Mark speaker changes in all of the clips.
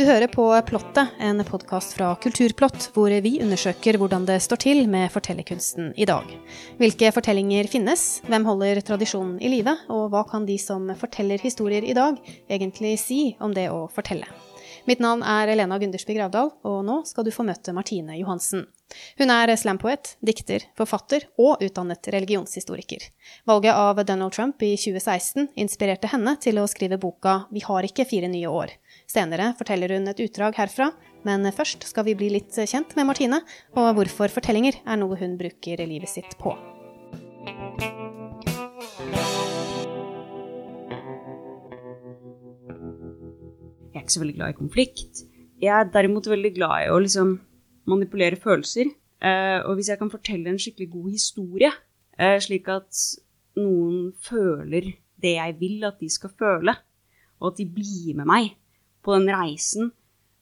Speaker 1: Du hører på Plottet, en podkast fra Kulturplott, hvor vi undersøker hvordan det står til med fortellerkunsten i dag. Hvilke fortellinger finnes, hvem holder tradisjonen i live, og hva kan de som forteller historier i dag, egentlig si om det å fortelle? Mitt navn er Elena Gundersby Gravdal, og nå skal du få møte Martine Johansen. Hun er slampoet, dikter, forfatter og utdannet religionshistoriker. Valget av Donald Trump i 2016 inspirerte henne til å skrive boka Vi har ikke fire nye år. Senere forteller hun et utdrag herfra, men først skal vi bli litt kjent med Martine, og hvorfor fortellinger er noe hun bruker livet sitt på.
Speaker 2: Jeg er ikke så veldig glad i konflikt. Jeg er derimot veldig glad i å liksom manipulere følelser. Eh, og hvis jeg kan fortelle en skikkelig god historie, eh, slik at noen føler det jeg vil at de skal føle, og at de blir med meg på den reisen,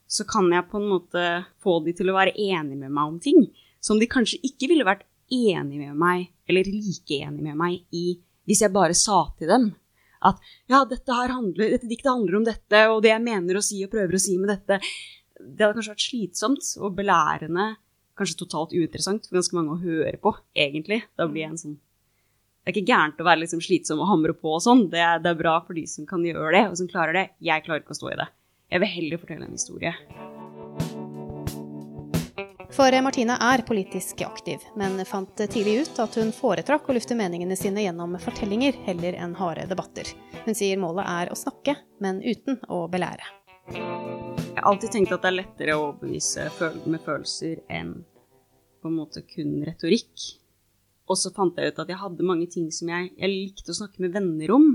Speaker 2: så kan jeg på en måte få de til å være enige med meg om ting som de kanskje ikke ville vært enige med meg, eller like enige med meg i hvis jeg bare sa til dem at ja, dette, handler, dette diktet handler om dette, og det jeg mener å si og prøver å si med dette Det hadde kanskje vært slitsomt og belærende, kanskje totalt uinteressant for ganske mange å høre på, egentlig. Da blir jeg en sånn Det er ikke gærent å være liksom slitsom og hamre på og sånn, det det er bra for de som kan gjøre det, og som klarer det. Jeg klarer ikke å stå i det. Jeg vil heller fortelle en historie.
Speaker 1: For Martine er politisk aktiv, men fant tidlig ut at hun foretrakk å lufte meningene sine gjennom fortellinger heller enn harde debatter. Hun sier målet er å snakke, men uten å belære.
Speaker 2: Jeg har alltid tenkt at det er lettere å overbevise med følelser enn på en måte kun retorikk. Og så fant jeg ut at jeg hadde mange ting som jeg, jeg likte å snakke med venner om.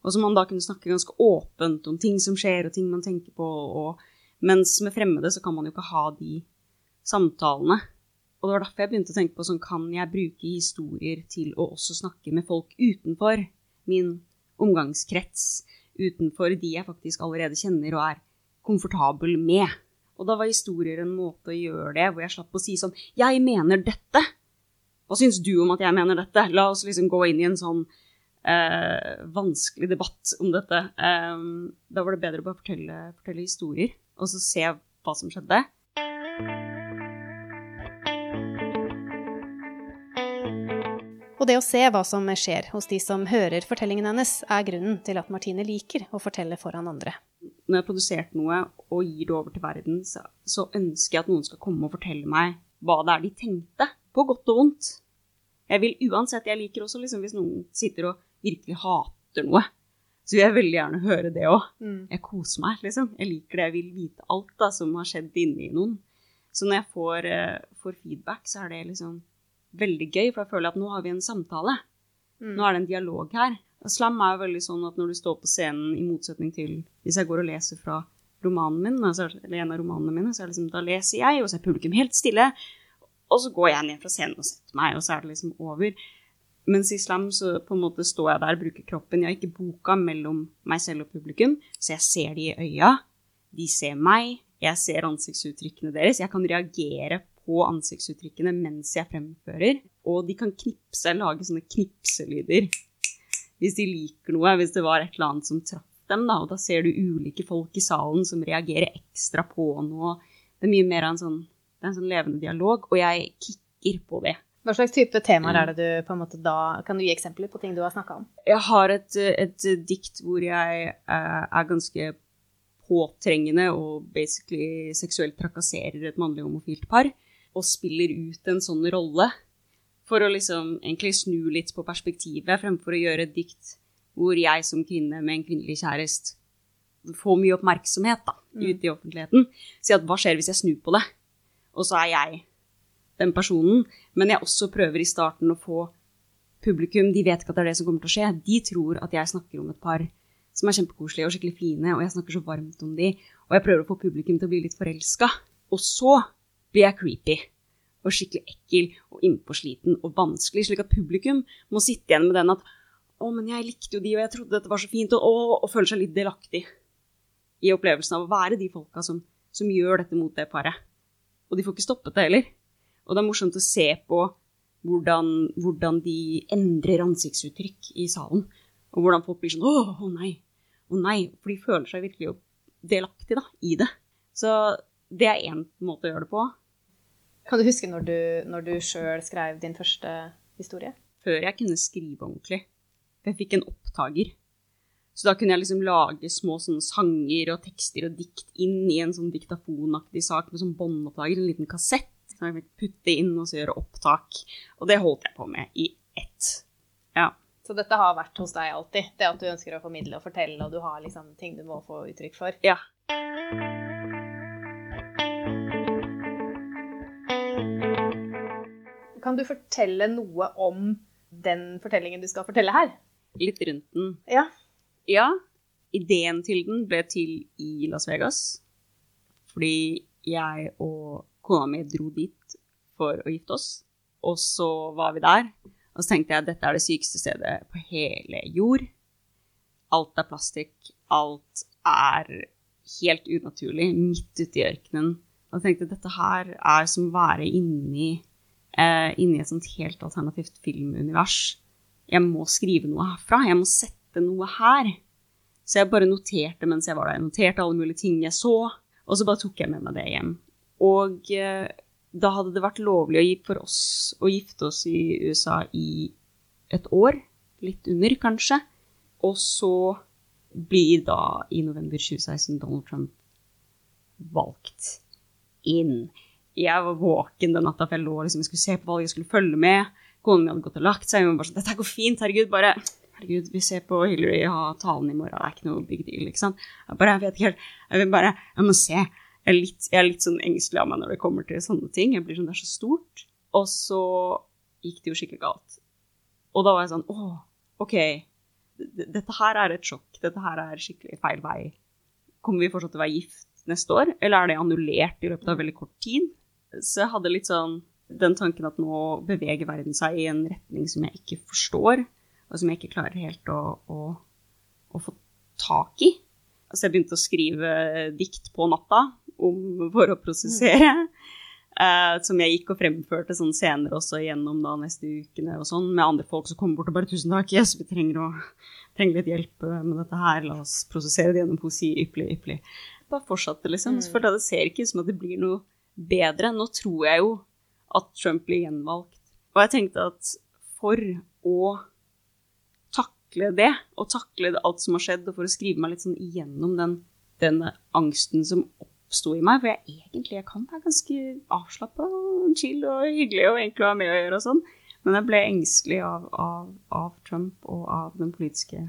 Speaker 2: Og som man da kunne snakke ganske åpent om ting som skjer, og ting man tenker på. Og, mens med fremmede så kan man jo ikke ha de samtalene. Og det var derfor jeg begynte å tenke på sånn, kan jeg bruke historier til å også snakke med folk utenfor min omgangskrets, utenfor de jeg faktisk allerede kjenner og er komfortabel med. Og da var historier en måte å gjøre det, hvor jeg slapp å si sånn Jeg mener dette. Hva syns du om at jeg mener dette? La oss liksom gå inn i en sånn eh, vanskelig debatt om dette. Eh, da var det bedre å bare fortelle, fortelle historier, og så se hva som skjedde.
Speaker 1: Og det å se hva som skjer hos de som hører fortellingen hennes, er grunnen til at Martine liker å fortelle foran andre.
Speaker 2: Når jeg har produsert noe og gir det over til verden, så, så ønsker jeg at noen skal komme og fortelle meg hva det er de tenkte, på godt og vondt. Jeg vil uansett, jeg liker også liksom, hvis noen sitter og virkelig hater noe, så vil jeg veldig gjerne høre det òg. Mm. Jeg koser meg, liksom. Jeg liker det. Jeg vil vite alt da, som har skjedd inni noen. Så når jeg får, uh, får feedback, så er det liksom veldig gøy, for jeg føler at nå har vi en samtale. Mm. Nå er det en dialog her. Og slam er jo veldig sånn at når du står på scenen, i motsetning til hvis jeg går og leser fra romanen min, altså, eller en av romanene mine, så er det liksom, da leser jeg, og så er publikum helt stille. Og så går jeg ned fra scenen og setter meg, og så er det liksom over. Mens i slam så på en måte står jeg der, bruker kroppen, jeg har ikke boka mellom meg selv og publikum, så jeg ser de i øya. De ser meg, jeg ser ansiktsuttrykkene deres. Jeg kan reagere på ansiktsuttrykkene mens jeg fremfører. Og de kan knipse, lage sånne knipselyder hvis de liker noe, hvis det var et eller annet som traff dem. Da, og da ser du ulike folk i salen som reagerer ekstra på noe. Det er mye mer av en sånn, en sånn levende dialog, og jeg kikker på det.
Speaker 1: Hva slags type temaer er det du på en måte da Kan du gi eksempler på ting du har snakka om?
Speaker 2: Jeg har et, et, dikt hvor jeg uh, er ganske påtrengende og basically seksuelt trakasserer et mannlig homofilt par og spiller ut en sånn rolle for å liksom egentlig snu litt på perspektivet, fremfor å gjøre et dikt hvor jeg som kvinne med en kvinnelig kjæreste får mye oppmerksomhet da, mm. ute i offentligheten. Si at hva skjer hvis jeg snur på det? Og så er jeg den personen. Men jeg også prøver i starten å få publikum De vet ikke at det er det som kommer til å skje. De tror at jeg snakker om et par som er kjempekoselige og skikkelig fine, og jeg snakker så varmt om de, og jeg prøver å få publikum til å bli litt forelska. Og så blir jeg creepy og skikkelig ekkel og innpåsliten og vanskelig, slik at publikum må sitte igjen med den at 'Å, men jeg likte jo de, og jeg trodde dette var så fint', og, og, og føler seg litt delaktig i opplevelsen av å være de folka som, som gjør dette mot det paret. Og de får ikke stoppet det heller. Og det er morsomt å se på hvordan, hvordan de endrer ansiktsuttrykk i salen. Og hvordan folk blir sånn 'Å, å nei'. Å nei. For de føler seg virkelig delaktig da, i det. Så det er én måte å gjøre det på.
Speaker 1: Kan du huske når du, når du sjøl skrev din første historie?
Speaker 2: Før jeg kunne skrive ordentlig. Jeg fikk en opptaker. Så da kunne jeg liksom lage små sånne sanger og tekster og dikt inn i en sånn diktafonaktig sak med sånn båndopptaker, en liten kassett som jeg fikk putte inn og så gjøre opptak. Og det holdt jeg på med i ett. Ja.
Speaker 1: Så dette har vært hos deg alltid? Det at du ønsker å formidle og fortelle, og du har liksom ting du må få uttrykk for?
Speaker 2: Ja.
Speaker 1: Kan du fortelle noe om den fortellingen du skal fortelle her?
Speaker 2: Litt rundt den.
Speaker 1: Ja.
Speaker 2: Ja. Ideen til den ble til i Las Vegas. Fordi jeg og kona mi dro dit for å gifte oss. Og så var vi der, og så tenkte jeg at dette er det sykeste stedet på hele jord. Alt er plastikk. Alt er helt unaturlig, midt ute i ørkenen. Og jeg tenkte dette her er som å være inni, eh, inni et sånt helt alternativt filmunivers. Jeg må skrive noe herfra. Jeg må sette noe her. Så jeg bare noterte mens jeg var der. Jeg noterte alle mulige ting jeg så, og så bare tok jeg med meg det hjem. Og eh, da hadde det vært lovlig for oss å gifte oss i USA i et år. Litt under, kanskje. Og så blir da i november 2016 Donald Trump valgt inn. Jeg var våken den natta, for jeg lå liksom, jeg skulle se på valget, jeg skulle følge med. Kona mi hadde gått og lagt seg. Hun var sånn 'Dette går fint, herregud. Bare Herregud, vi ser på Hillary ha talen i morgen. Det er ikke noe big deal, ikke sant. Jeg bare, jeg vet ikke helt. Jeg vil bare Jeg må se. Jeg er litt, jeg er litt sånn engstelig av meg når det kommer til sånne ting. Jeg blir sånn, Det er så stort. Og så gikk det jo skikkelig galt. Og da var jeg sånn Å, OK. Dette her er et sjokk. Dette her er skikkelig feil vei. Kommer vi fortsatt til å være gift neste år, eller er det annullert i løpet av veldig kort tid? Så jeg hadde litt sånn den tanken at nå beveger verden seg i en retning som jeg ikke forstår, og som jeg ikke klarer helt å, å, å få tak i. Altså jeg begynte å skrive dikt på natta om, for å prosessere. Mm. Uh, som jeg gikk og fremførte sånn senere også gjennom da neste ukene og sånn, med andre folk som kommer bort og bare 'Tusen takk, yes, vi trenger, å, trenger litt hjelp med dette her. La oss prosessere det gjennom poesi. Ypperlig, ypperlig.' Bare fortsatte, liksom. Mm. For det ser ikke ut som at det blir noe bedre. Nå tror jeg jo at Trump blir gjenvalgt. Og jeg tenkte at for å takle det, og takle alt som har skjedd, og for å skrive meg litt sånn igjennom den, den angsten som oppsto i meg, for jeg egentlig jeg kan være ganske avslappa og chill og hyggelig og egentlig ha med å gjøre og sånn, men jeg ble engstelig av, av, av Trump og av den politiske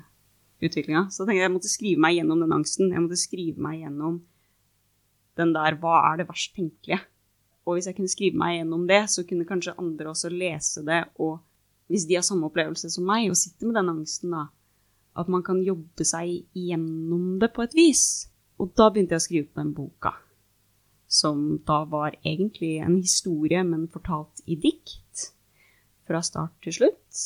Speaker 2: utviklinga. Så jeg tenkte jeg måtte skrive meg gjennom den angsten. Jeg måtte skrive meg gjennom den der hva er det verst tenkelige? Og hvis jeg kunne skrive meg gjennom det, så kunne kanskje andre også lese det, og hvis de har samme opplevelse som meg og sitter med den angsten, da, at man kan jobbe seg gjennom det på et vis. Og da begynte jeg å skrive på den boka, som da var egentlig en historie, men fortalt i dikt, fra start til slutt,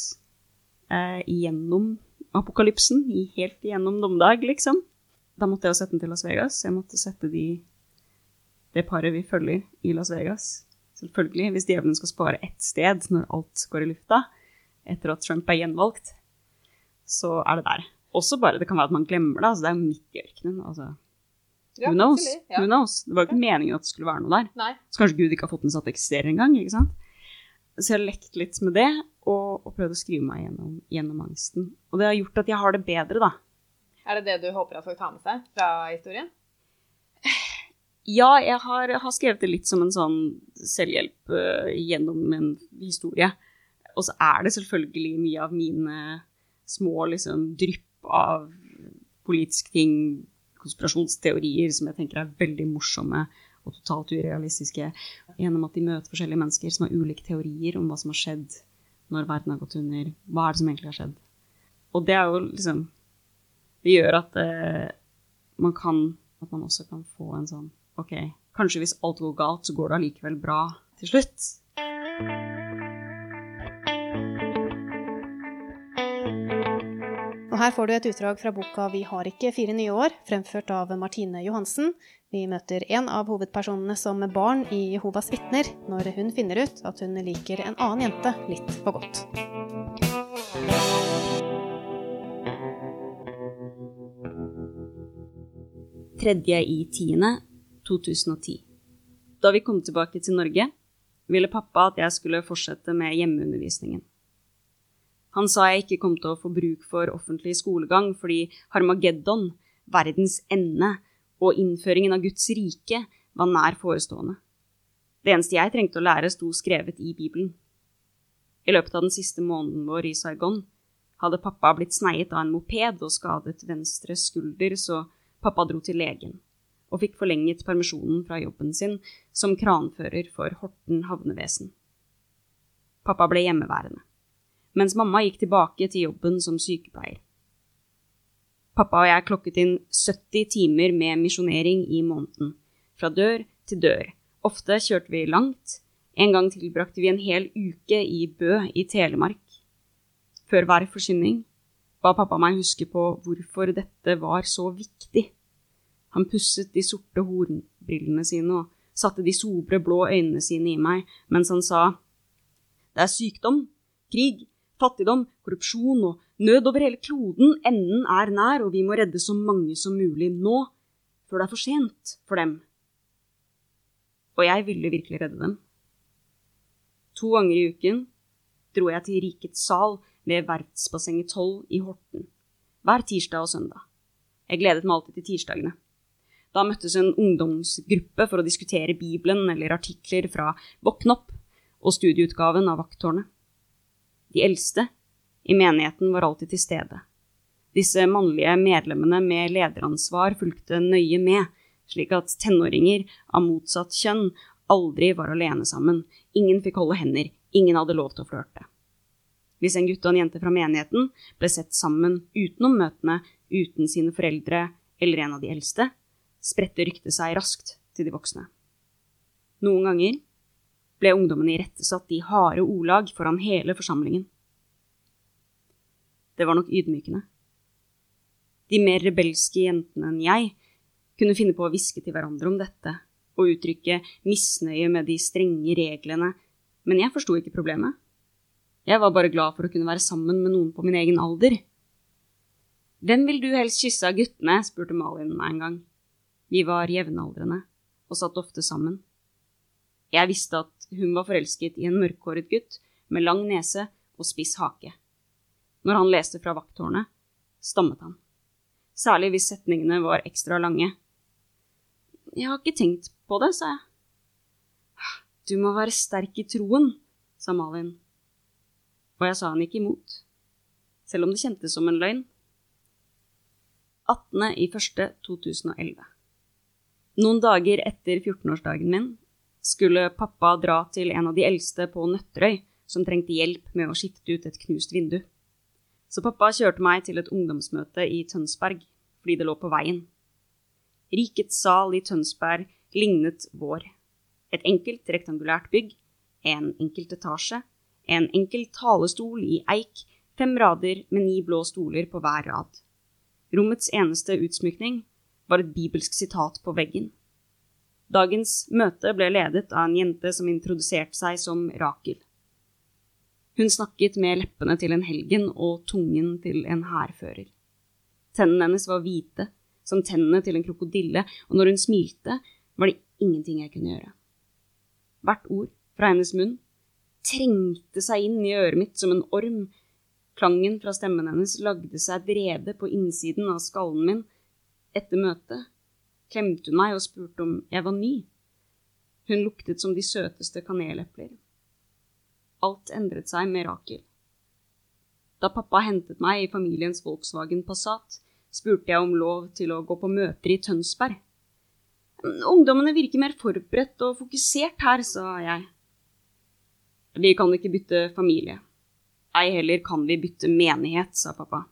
Speaker 2: eh, gjennom apokalypsen, helt gjennom dommedag, liksom. Da måtte jeg jo sette den til Las Vegas. Jeg måtte sette de det paret vi følger i Las Vegas. Selvfølgelig, hvis djevelen skal spare ett sted når alt går i lufta, etter at Trump er gjenvalgt, så er det der. Også bare, Det kan være at man glemmer det. altså Det er jo midt i ørkenen. altså.
Speaker 1: Ja,
Speaker 2: Who knows?
Speaker 1: ja.
Speaker 2: Who knows? Det var jo ikke meningen at det skulle være noe der.
Speaker 1: Nei.
Speaker 2: Så kanskje Gud ikke har fått den satt eksisterer engang. ikke sant? Så jeg har lekt litt med det, og, og prøvd å skrive meg gjennom, gjennom angsten. Og det har gjort at jeg har det bedre, da.
Speaker 1: Er det det du håper at folk tar med seg fra historien?
Speaker 2: Ja, jeg har, har skrevet det litt som en sånn selvhjelp uh, gjennom en historie. Og så er det selvfølgelig mye av mine små liksom, drypp av politiske ting, konspirasjonsteorier, som jeg tenker er veldig morsomme og totalt urealistiske, gjennom at de møter forskjellige mennesker som har ulike teorier om hva som har skjedd når verden har gått under. Hva er det som egentlig har skjedd? Og det er jo liksom Det gjør at uh, man kan At man også kan få en sånn ok, kanskje hvis alt går galt, så går det allikevel bra til slutt.
Speaker 1: Og her får du et utdrag fra boka Vi har ikke fire nye år, fremført av Martine Johansen. Vi møter en av hovedpersonene som barn i Jehovas vitner, når hun finner ut at hun liker en annen jente litt for godt.
Speaker 2: tredje i tiende 2010. Da vi kom tilbake til Norge, ville pappa at jeg skulle fortsette med hjemmeundervisningen. Han sa jeg ikke kom til å få bruk for offentlig skolegang fordi Harmageddon, verdens ende, og innføringen av Guds rike var nær forestående. Det eneste jeg trengte å lære, sto skrevet i Bibelen. I løpet av den siste måneden vår i Saigon hadde pappa blitt sneiet av en moped og skadet venstre skulder, så pappa dro til legen og fikk forlenget permisjonen fra jobben sin som kranfører for Horten havnevesen. Pappa ble hjemmeværende, mens mamma gikk tilbake til jobben som sykepleier. Pappa og jeg klokket inn 70 timer med misjonering i måneden, fra dør til dør. Ofte kjørte vi langt, en gang tilbrakte vi en hel uke i Bø i Telemark. Før hver forsyning ba pappa meg huske på hvorfor dette var så viktig. Han pusset de sorte hornbrillene sine og satte de sobre, blå øynene sine i meg mens han sa Det er sykdom, krig, fattigdom, korrupsjon og nød over hele kloden. Enden er nær, og vi må redde så mange som mulig nå, før det er for sent for dem. Og jeg ville virkelig redde dem. To ganger i uken dro jeg til Rikets sal ved Verftsbassenget 12 i Horten. Hver tirsdag og søndag. Jeg gledet meg alltid til tirsdagene. Da møttes en ungdomsgruppe for å diskutere Bibelen eller artikler fra Våkn opp og studieutgaven av Vakttårnet. De eldste i menigheten var alltid til stede. Disse mannlige medlemmene med lederansvar fulgte nøye med, slik at tenåringer av motsatt kjønn aldri var alene sammen. Ingen fikk holde hender. Ingen hadde lov til å flørte. Hvis en gutt og en jente fra menigheten ble sett sammen utenom møtene, uten sine foreldre eller en av de eldste, spredte ryktet seg raskt til de voksne. Noen ganger ble ungdommene irettesatt i harde ordlag foran hele forsamlingen. Det var nok ydmykende. De mer rebelske jentene enn jeg kunne finne på å hviske til hverandre om dette og uttrykke misnøye med de strenge reglene, men jeg forsto ikke problemet. Jeg var bare glad for å kunne være sammen med noen på min egen alder. Hvem vil du helst kysse av guttene? spurte Malin meg en gang. Vi var jevnaldrende og satt ofte sammen. Jeg visste at hun var forelsket i en mørkhåret gutt med lang nese og spiss hake. Når han leste fra vakttårnet, stammet han. Særlig hvis setningene var ekstra lange. Jeg har ikke tenkt på det, sa jeg. Du må være sterk i troen, sa Malin. Og jeg sa han ikke imot, selv om det kjentes som en løgn. 18.01.2011. Noen dager etter 14-årsdagen min skulle pappa dra til en av de eldste på Nøtterøy som trengte hjelp med å skifte ut et knust vindu. Så pappa kjørte meg til et ungdomsmøte i Tønsberg fordi det lå på veien. Rikets sal i Tønsberg lignet vår. Et enkelt rektangulært bygg, en enkelt etasje, en enkel talestol i eik, fem rader med ni blå stoler på hver rad. Rommets eneste utsmykning var et bibelsk sitat på veggen. Dagens møte ble ledet av en jente som introduserte seg som Rakel. Hun snakket med leppene til en helgen og tungen til en hærfører. Tennene hennes var hvite, som tennene til en krokodille, og når hun smilte, var det ingenting jeg kunne gjøre. Hvert ord fra hennes munn trengte seg inn i øret mitt som en orm. Klangen fra stemmen hennes lagde seg et rede på innsiden av skallen min. Etter møtet klemte hun meg og spurte om jeg var ny. Hun luktet som de søteste kanelepler. Alt endret seg med Rakel. Da pappa hentet meg i familiens Volkswagen Passat, spurte jeg om lov til å gå på møter i Tønsberg. Ungdommene virker mer forberedt og fokusert her, sa jeg. Vi kan ikke bytte familie. Ei heller kan vi bytte menighet, sa pappa.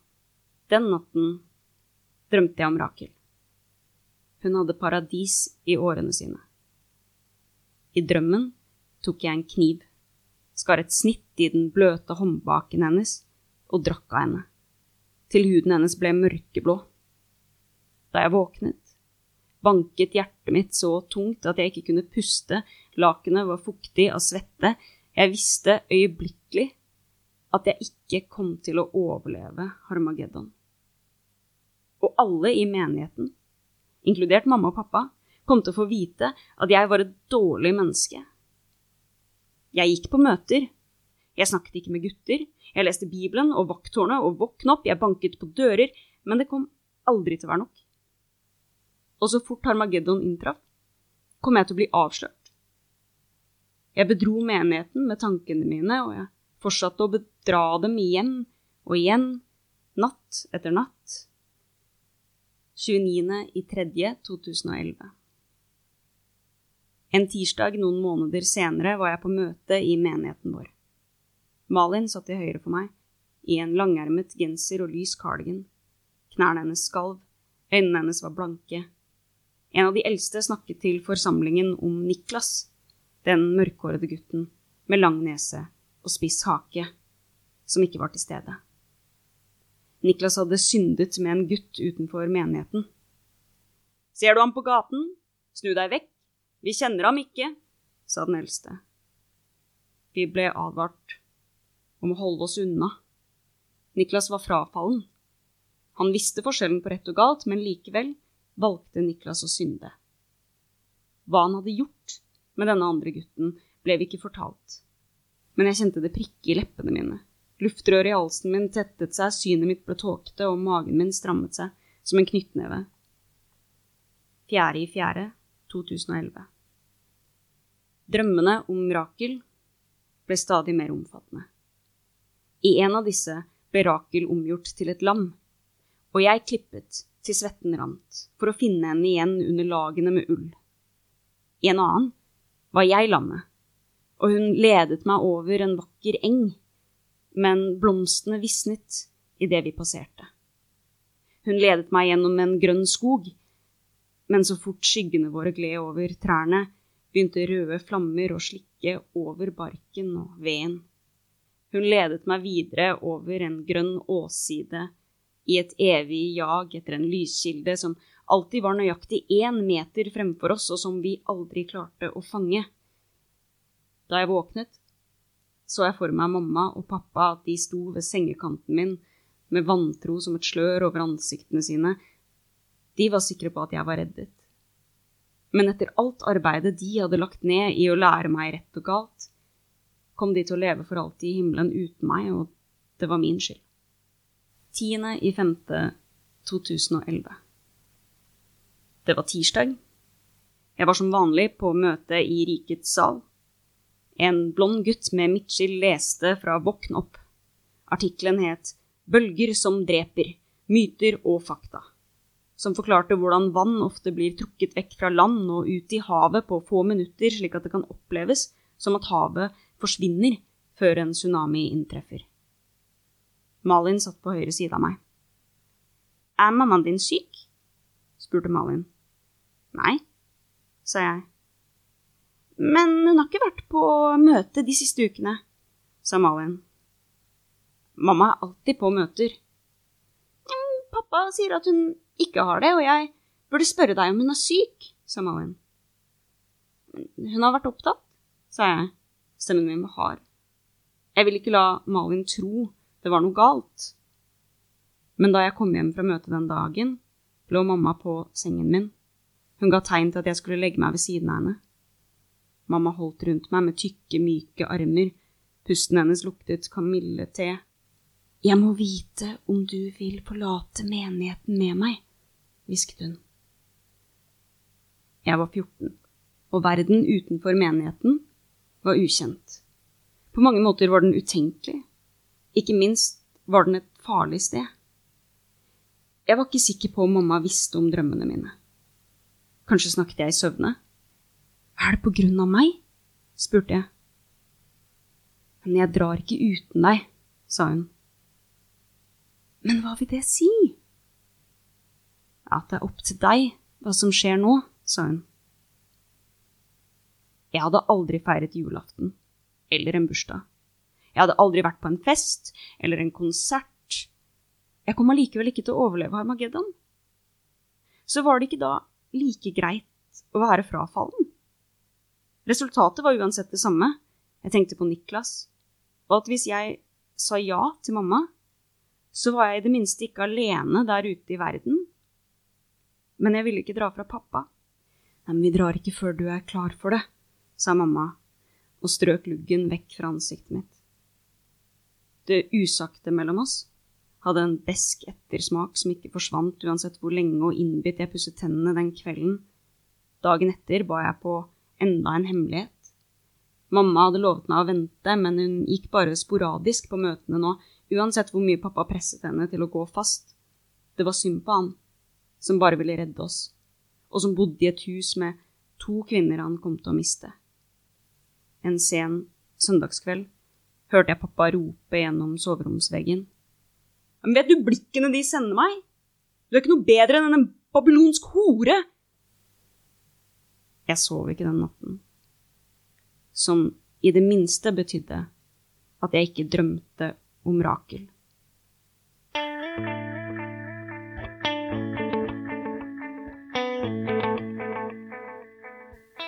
Speaker 2: Den natten drømte jeg om Rakel. Hun hadde paradis i årene sine. I drømmen tok jeg en kniv, skar et snitt i den bløte håndbaken hennes og drakk av henne, til huden hennes ble mørkeblå. Da jeg våknet, banket hjertet mitt så tungt at jeg ikke kunne puste, lakenet var fuktig av svette, jeg visste øyeblikkelig at jeg ikke kom til å overleve Harmageddon. Og alle i menigheten inkludert mamma og pappa, kom til å få vite at jeg var et dårlig menneske. Jeg gikk på møter. Jeg snakket ikke med gutter. Jeg leste Bibelen og vakttårnet og våkn opp, jeg banket på dører, men det kom aldri til å være nok. Og så fort Harmageddon inntraff, kom jeg til å bli avslørt. Jeg bedro menigheten med tankene mine, og jeg fortsatte å bedra dem igjen og igjen, natt etter natt. 29.3.2011. En tirsdag noen måneder senere var jeg på møte i menigheten vår. Malin satt til høyre for meg, i en langermet genser og lys cardigan. Knærne hennes skalv, øynene hennes var blanke. En av de eldste snakket til forsamlingen om Niklas, den mørkhårede gutten med lang nese og spiss hake, som ikke var til stede. Niklas hadde syndet med en gutt utenfor menigheten. Ser du ham på gaten? Snu deg vekk, vi kjenner ham ikke, sa den eldste. Vi ble advart om å holde oss unna. Niklas var frafallen. Han visste forskjellen på rett og galt, men likevel valgte Niklas å synde. Hva han hadde gjort med denne andre gutten, ble vi ikke fortalt. Men jeg kjente det prikke i leppene mine. Luftrøret i halsen min tettet seg, synet mitt ble tåkete, og magen min strammet seg som en knyttneve. Fjerde i fjerde 2011. Drømmene om Rakel ble stadig mer omfattende. I en av disse ble Rakel omgjort til et lam, og jeg klippet til svetten rant for å finne henne igjen under lagene med ull. I en annen var jeg lammet, og hun ledet meg over en vakker eng, men blomstene visnet idet vi passerte. Hun ledet meg gjennom en grønn skog, men så fort skyggene våre gled over trærne, begynte røde flammer å slikke over barken og veden. Hun ledet meg videre over en grønn åsside i et evig jag etter en lyskilde som alltid var nøyaktig én meter fremfor oss, og som vi aldri klarte å fange. Da jeg våknet, så jeg for meg mamma og pappa at de sto ved sengekanten min med vantro som et slør over ansiktene sine. De var sikre på at jeg var reddet men etter alt arbeidet de hadde lagt ned i å lære meg rett og galt, kom de til å leve for alltid i himmelen uten meg, og det var min skyld. 10. i 5. 2011. Det var tirsdag. Jeg var som vanlig på møte i Rikets sal. En blond gutt med midtskill leste fra Våkn opp. Artikkelen het Bølger som dreper. Myter og fakta som forklarte hvordan vann ofte blir trukket vekk fra land og ut i havet på få minutter, slik at det kan oppleves som at havet forsvinner før en tsunami inntreffer. Malin satt på høyre side av meg. Er mammaen din syk? spurte Malin. Nei, sa jeg. Men hun har ikke vært på møte de siste ukene, sa Malin. Mamma er alltid på møter. Pappa sier at hun ikke har det, og jeg burde spørre deg om hun er syk, sa Malin. Hun har vært opptatt, sa jeg. Stemmen min var hard. Jeg ville ikke la Malin tro det var noe galt. Men da jeg kom hjem fra møtet den dagen, lå mamma på sengen min. Hun ga tegn til at jeg skulle legge meg ved siden av henne. Mamma holdt rundt meg med tykke, myke armer. Pusten hennes luktet kamillete jeg må vite om du vil forlate menigheten med meg, hvisket hun. Jeg var 14, og verden utenfor menigheten var ukjent. På mange måter var den utenkelig. Ikke minst var den et farlig sted. Jeg var ikke sikker på om mamma visste om drømmene mine. Kanskje snakket jeg i søvne? Er det på grunn av meg? spurte jeg. Men jeg drar ikke uten deg, sa hun. Men hva vil det si? At det er opp til deg hva som skjer nå, sa hun. Jeg hadde aldri feiret julaften eller en bursdag. Jeg hadde aldri vært på en fest eller en konsert. Jeg kom allikevel ikke til å overleve Harmageddon. Så var det ikke da like greit å være frafallen? Resultatet var uansett det samme. Jeg tenkte på Niklas, og at hvis jeg sa ja til mamma, så var jeg i det minste ikke alene der ute i verden. men jeg ville ikke dra fra pappa. Nei, men vi drar ikke før du er klar for det, sa mamma og strøk luggen vekk fra ansiktet mitt. Det usagte mellom oss hadde en besk ettersmak som ikke forsvant uansett hvor lenge og innbitt jeg pusset tennene den kvelden. Dagen etter ba jeg på enda en hemmelighet. Mamma hadde lovet meg å vente, men hun gikk bare sporadisk på møtene nå, uansett hvor mye pappa presset henne til å gå fast. Det var synd på han, som bare ville redde oss, og som bodde i et hus med to kvinner han kom til å miste. En sen søndagskveld hørte jeg pappa rope gjennom soveromsveggen. Men vet du blikkene de sender meg? Du er ikke noe bedre enn en babylonsk hore! Jeg sov ikke den natten, som i det minste betydde at jeg ikke drømte om Rakel.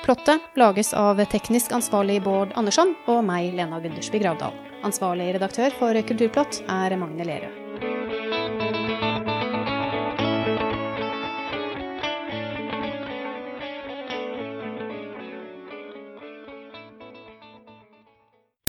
Speaker 1: Plottet lages av teknisk ansvarlig Bård Andersson og meg, Lena Gundersby Gravdal. Ansvarlig redaktør for Kulturplott er Magne Lerøe.